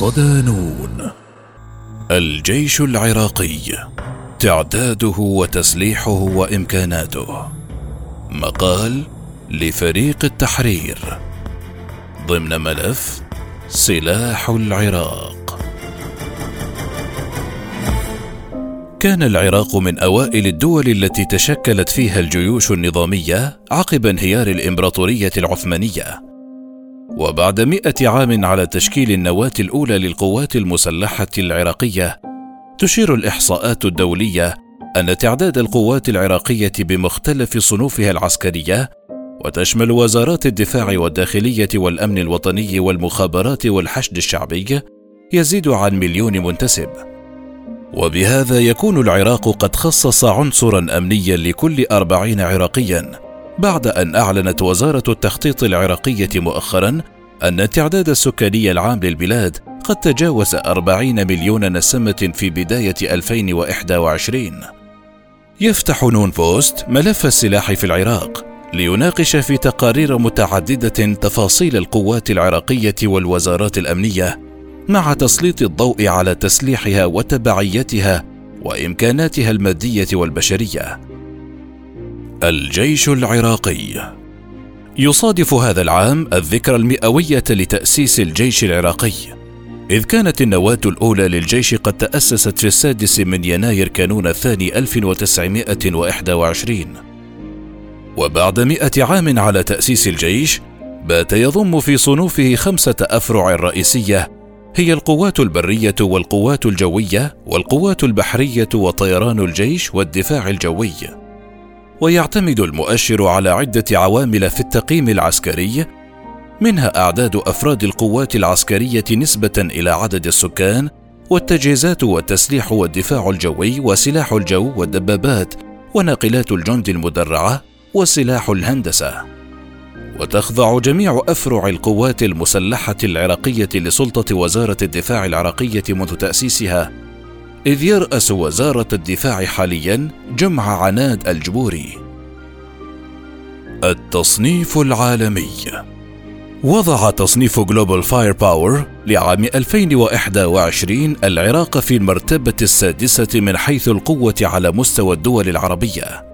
صدانون. الجيش العراقي. تعداده وتسليحه وإمكاناته. مقال لفريق التحرير. ضمن ملف سلاح العراق. كان العراق من أوائل الدول التي تشكلت فيها الجيوش النظامية عقب انهيار الإمبراطورية العثمانية. وبعد مئة عام على تشكيل النواة الأولى للقوات المسلحة العراقية تشير الإحصاءات الدولية أن تعداد القوات العراقية بمختلف صنوفها العسكرية وتشمل وزارات الدفاع والداخلية والأمن الوطني والمخابرات والحشد الشعبي يزيد عن مليون منتسب. وبهذا يكون العراق قد خصص عنصرا أمنيا لكل أربعين عراقيا. بعد أن أعلنت وزارة التخطيط العراقية مؤخرا أن التعداد السكاني العام للبلاد قد تجاوز أربعين مليون نسمة في بداية 2021 يفتح نون بوست ملف السلاح في العراق ليناقش في تقارير متعددة تفاصيل القوات العراقية والوزارات الأمنية مع تسليط الضوء على تسليحها وتبعيتها وإمكاناتها المادية والبشرية. الجيش العراقي. يصادف هذا العام الذكرى المئوية لتأسيس الجيش العراقي. إذ كانت النواة الأولى للجيش قد تأسست في السادس من يناير كانون الثاني 1921 وبعد مئة عام على تأسيس الجيش بات يضم في صنوفه خمسة أفرع رئيسية هي القوات البرية والقوات الجوية والقوات البحرية وطيران الجيش والدفاع الجوي. ويعتمد المؤشر على عدة عوامل في التقييم العسكري منها أعداد أفراد القوات العسكرية نسبة إلى عدد السكان والتجهيزات والتسليح والدفاع الجوي وسلاح الجو والدبابات وناقلات الجند المدرعة وسلاح الهندسة. وتخضع جميع أفرع القوات المسلحة العراقية لسلطة وزارة الدفاع العراقية منذ تأسيسها إذ يرأس وزارة الدفاع حاليا جمعة عناد الجبوري. التصنيف العالمي. وضع تصنيف Global Firepower لعام 2021 العراق في المرتبة السادسة من حيث القوة على مستوى الدول العربية.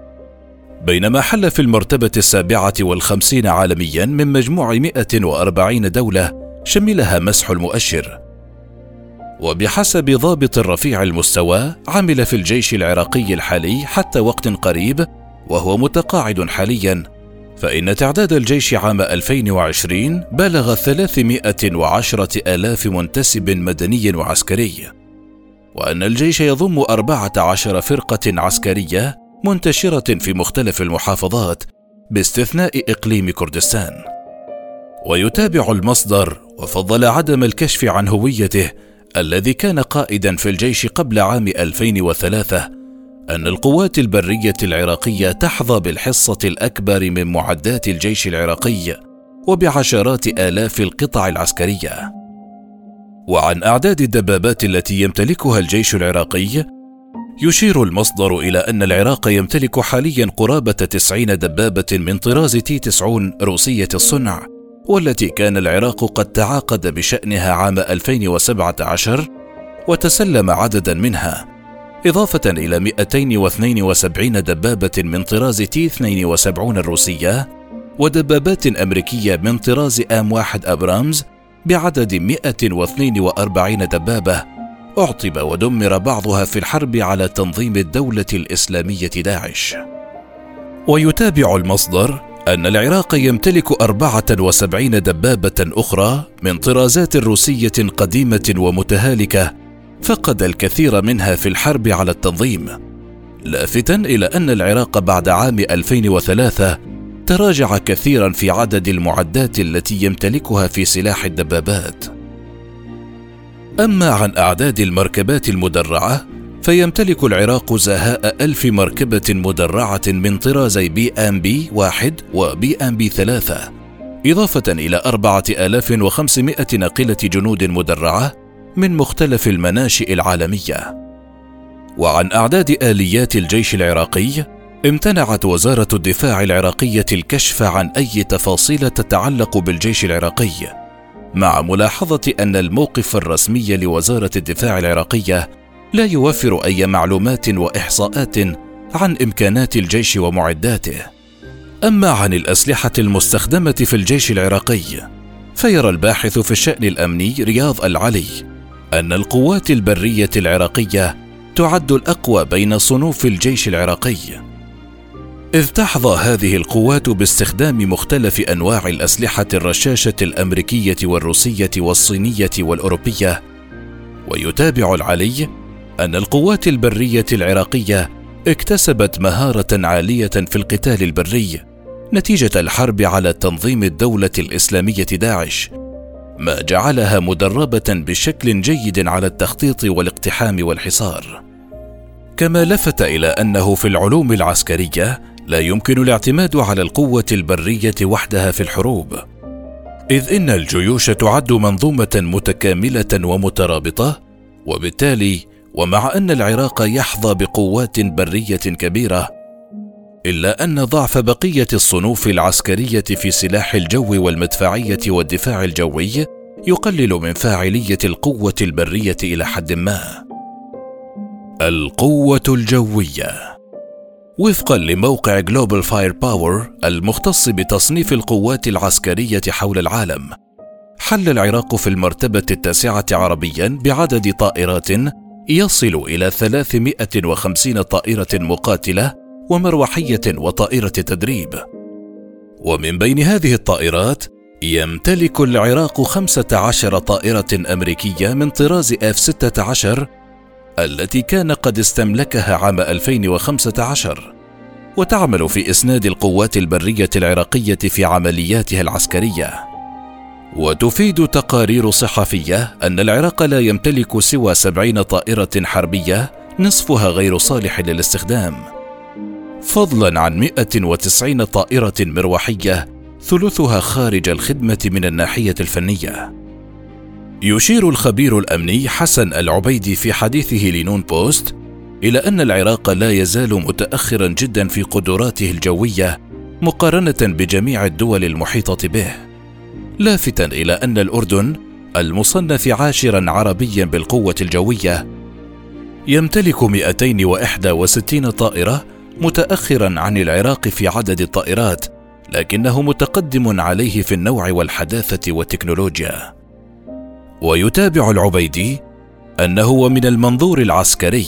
بينما حل في المرتبة السابعة والخمسين عالميا من مجموع 140 دولة شملها مسح المؤشر. وبحسب ضابط رفيع المستوى عمل في الجيش العراقي الحالي حتى وقت قريب وهو متقاعد حاليا. فإن تعداد الجيش عام 2020 بلغ 310 آلاف منتسب مدني وعسكري. وأن الجيش يضم 14 فرقة عسكرية منتشرة في مختلف المحافظات باستثناء إقليم كردستان. ويتابع المصدر وفضل عدم الكشف عن هويته الذي كان قائدا في الجيش قبل عام 2003 أن القوات البرية العراقية تحظى بالحصة الأكبر من معدات الجيش العراقي وبعشرات آلاف القطع العسكرية. وعن أعداد الدبابات التي يمتلكها الجيش العراقي، يشير المصدر إلى أن العراق يمتلك حاليا قرابة 90 دبابة من طراز تي 90 روسية الصنع والتي كان العراق قد تعاقد بشأنها عام 2017 وتسلم عددا منها إضافة إلى 272 دبابة من طراز تي 72 الروسية ودبابات أمريكية من طراز إم واحد أبرامز بعدد 142 دبابة أعطب ودمر بعضها في الحرب على تنظيم الدولة الإسلامية داعش. ويتابع المصدر أن العراق يمتلك 74 دبابة أخرى من طرازات روسية قديمة ومتهالكة فقد الكثير منها في الحرب على التنظيم. لافتا إلى أن العراق بعد عام 2003 تراجع كثيرا في عدد المعدات التي يمتلكها في سلاح الدبابات. أما عن أعداد المركبات المدرعة فيمتلك العراق زهاء ألف مركبة مدرعة من طرازي بي أم بي واحد وبي أم بي ثلاثة. إضافة إلى أربعة آلاف وخمسمائة ناقلة جنود مدرعة من مختلف المناشئ العالمية. وعن أعداد آليات الجيش العراقي امتنعت وزارة الدفاع العراقية الكشف عن أي تفاصيل تتعلق بالجيش العراقي مع ملاحظة أن الموقف الرسمي لوزارة الدفاع العراقية لا يوفر أي معلومات وإحصاءات عن إمكانات الجيش ومعداته. أما عن الأسلحة المستخدمة في الجيش العراقي فيرى الباحث في الشأن الأمني رياض العلي أن القوات البرية العراقية تعد الأقوى بين صنوف الجيش العراقي. إذ تحظى هذه القوات باستخدام مختلف أنواع الأسلحة الرشاشة الأمريكية والروسية والصينية والأوروبية ويتابع العلي أن القوات البرية العراقية اكتسبت مهارة عالية في القتال البري نتيجة الحرب على تنظيم الدولة الإسلامية داعش ما جعلها مدربة بشكل جيد على التخطيط والاقتحام والحصار. كما لفت إلى أنه في العلوم العسكرية لا يمكن الاعتماد على القوة البرية وحدها في الحروب إذ إن الجيوش تعد منظومة متكاملة ومترابطة وبالتالي ومع أن العراق يحظى بقوات برية كبيرة إلا أن ضعف بقية الصنوف العسكرية في سلاح الجو والمدفعية والدفاع الجوي يقلل من فاعلية القوة البرية إلى حد ما. القوة الجوية. وفقا لموقع Global Firepower المختص بتصنيف القوات العسكرية حول العالم حل العراق في المرتبة التاسعة عربيا بعدد طائرات يصل إلى 350 طائرة مقاتلة ومروحية وطائرة تدريب. ومن بين هذه الطائرات يمتلك العراق 15 طائرة أمريكية من طراز F-16 التي كان قد استملكها عام 2015 وتعمل في إسناد القوات البرية العراقية في عملياتها العسكرية. وتفيد تقارير صحفية أن العراق لا يمتلك سوى سبعين طائرة حربية نصفها غير صالح للاستخدام. فضلا عن 190 طائرة مروحية ثلثها خارج الخدمة من الناحية الفنية. يشير الخبير الأمني حسن العبيدي في حديثه لنون بوست إلى أن العراق لا يزال متأخرا جدا في قدراته الجوية مقارنة بجميع الدول المحيطة به. لافتا إلى أن الأردن المصنف عاشرا عربيا بالقوة الجوية يمتلك 261 طائرة متاخرا عن العراق في عدد الطائرات لكنه متقدم عليه في النوع والحداثة والتكنولوجيا. ويتابع العبيدي أنه ومن المنظور العسكري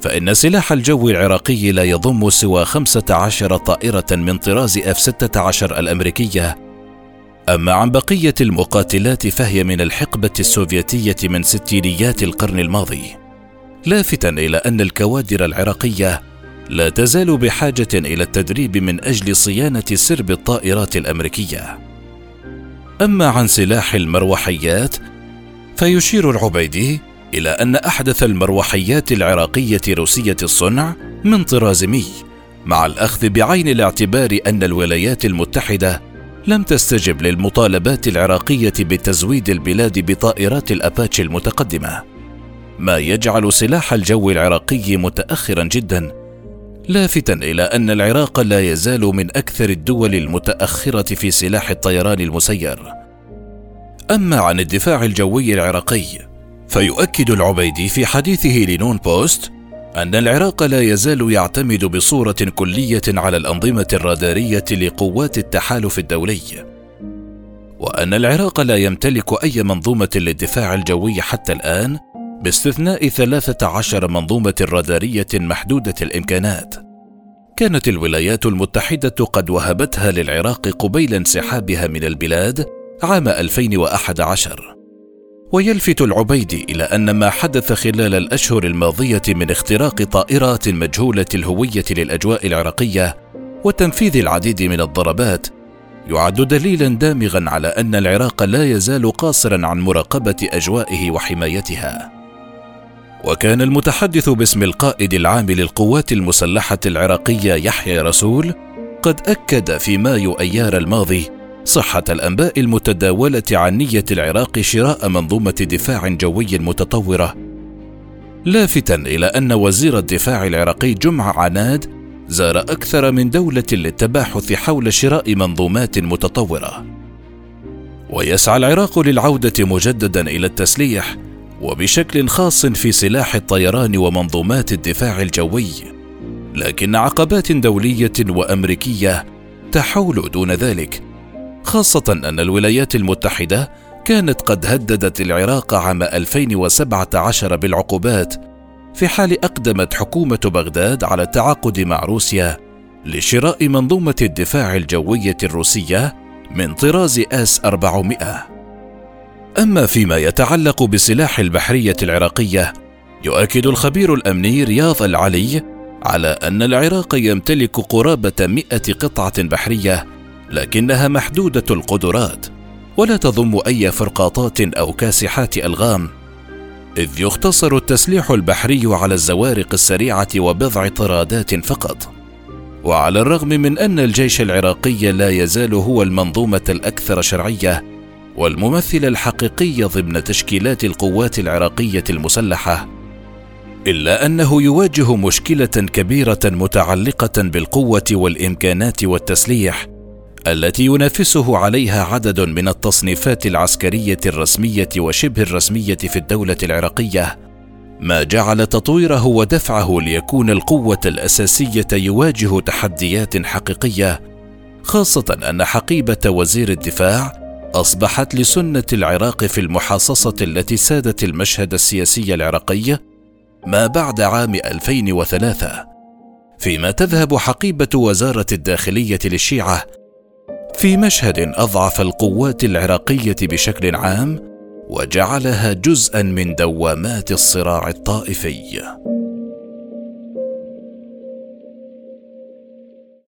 فإن سلاح الجو العراقي لا يضم سوى 15 طائرة من طراز F-16 الأمريكية أما عن بقية المقاتلات فهي من الحقبة السوفيتية من ستينيات القرن الماضي. لافتا إلى أن الكوادر العراقية لا تزال بحاجة إلى التدريب من أجل صيانة سرب الطائرات الأمريكية. أما عن سلاح المروحيات فيشير العبيدي إلى أن أحدث المروحيات العراقية روسية الصنع من طراز مي مع الأخذ بعين الاعتبار أن الولايات المتحدة لم تستجب للمطالبات العراقية بتزويد البلاد بطائرات الأباتشي المتقدمة ما يجعل سلاح الجو العراقي متأخرا جدا لافتا إلى أن العراق لا يزال من أكثر الدول المتأخرة في سلاح الطيران المسير. أما عن الدفاع الجوي العراقي فيؤكد العبيدي في حديثه لنون بوست أن العراق لا يزال يعتمد بصورة كلية على الأنظمة الرادارية لقوات التحالف الدولي، وأن العراق لا يمتلك أي منظومة للدفاع الجوي حتى الآن باستثناء 13 منظومة رادارية محدودة الإمكانات. كانت الولايات المتحدة قد وهبتها للعراق قبيل انسحابها من البلاد عام 2011 ويلفت العبيدي إلى أن ما حدث خلال الأشهر الماضية من اختراق طائرات مجهولة الهوية للأجواء العراقية وتنفيذ العديد من الضربات يعد دليلا دامغا على أن العراق لا يزال قاصرا عن مراقبة أجوائه وحمايتها. وكان المتحدث باسم القائد العام للقوات المسلحة العراقية يحيى رسول قد أكد في مايو ايار الماضي صحة الأنباء المتداولة عن نية العراق شراء منظومة دفاع جوي متطورة، لافتا إلى أن وزير الدفاع العراقي جمعة عناد زار أكثر من دولة للتباحث حول شراء منظومات متطورة. ويسعى العراق للعودة مجددا إلى التسليح وبشكل خاص في سلاح الطيران ومنظومات الدفاع الجوي. لكن عقبات دولية وأمريكية تحول دون ذلك. خاصة أن الولايات المتحدة كانت قد هددت العراق عام 2017 بالعقوبات في حال أقدمت حكومة بغداد على التعاقد مع روسيا لشراء منظومة الدفاع الجوية الروسية من طراز آس 400 أما فيما يتعلق بسلاح البحرية العراقية يؤكد الخبير الأمني رياض العلي على أن العراق يمتلك قرابة مئة قطعة بحرية لكنها محدودة القدرات ولا تضم أي فرقاطات أو كاسحات ألغام إذ يختصر التسليح البحري على الزوارق السريعة وبضع طرادات فقط. وعلى الرغم من أن الجيش العراقي لا يزال هو المنظومة الأكثر شرعية والممثل الحقيقي ضمن تشكيلات القوات العراقية المسلحة إلا أنه يواجه مشكلة كبيرة متعلقة بالقوة والإمكانات والتسليح. التي ينافسه عليها عدد من التصنيفات العسكرية الرسمية وشبه الرسمية في الدولة العراقية ما جعل تطويره ودفعه ليكون القوة الأساسية يواجه تحديات حقيقية خاصة أن حقيبة وزير الدفاع أصبحت لسنة العراق في المحاصصة التي سادت المشهد السياسي العراقي ما بعد عام 2003 فيما تذهب حقيبة وزارة الداخلية للشيعة في مشهد أضعف القوات العراقية بشكل عام وجعلها جزءا من دوامات الصراع الطائفي.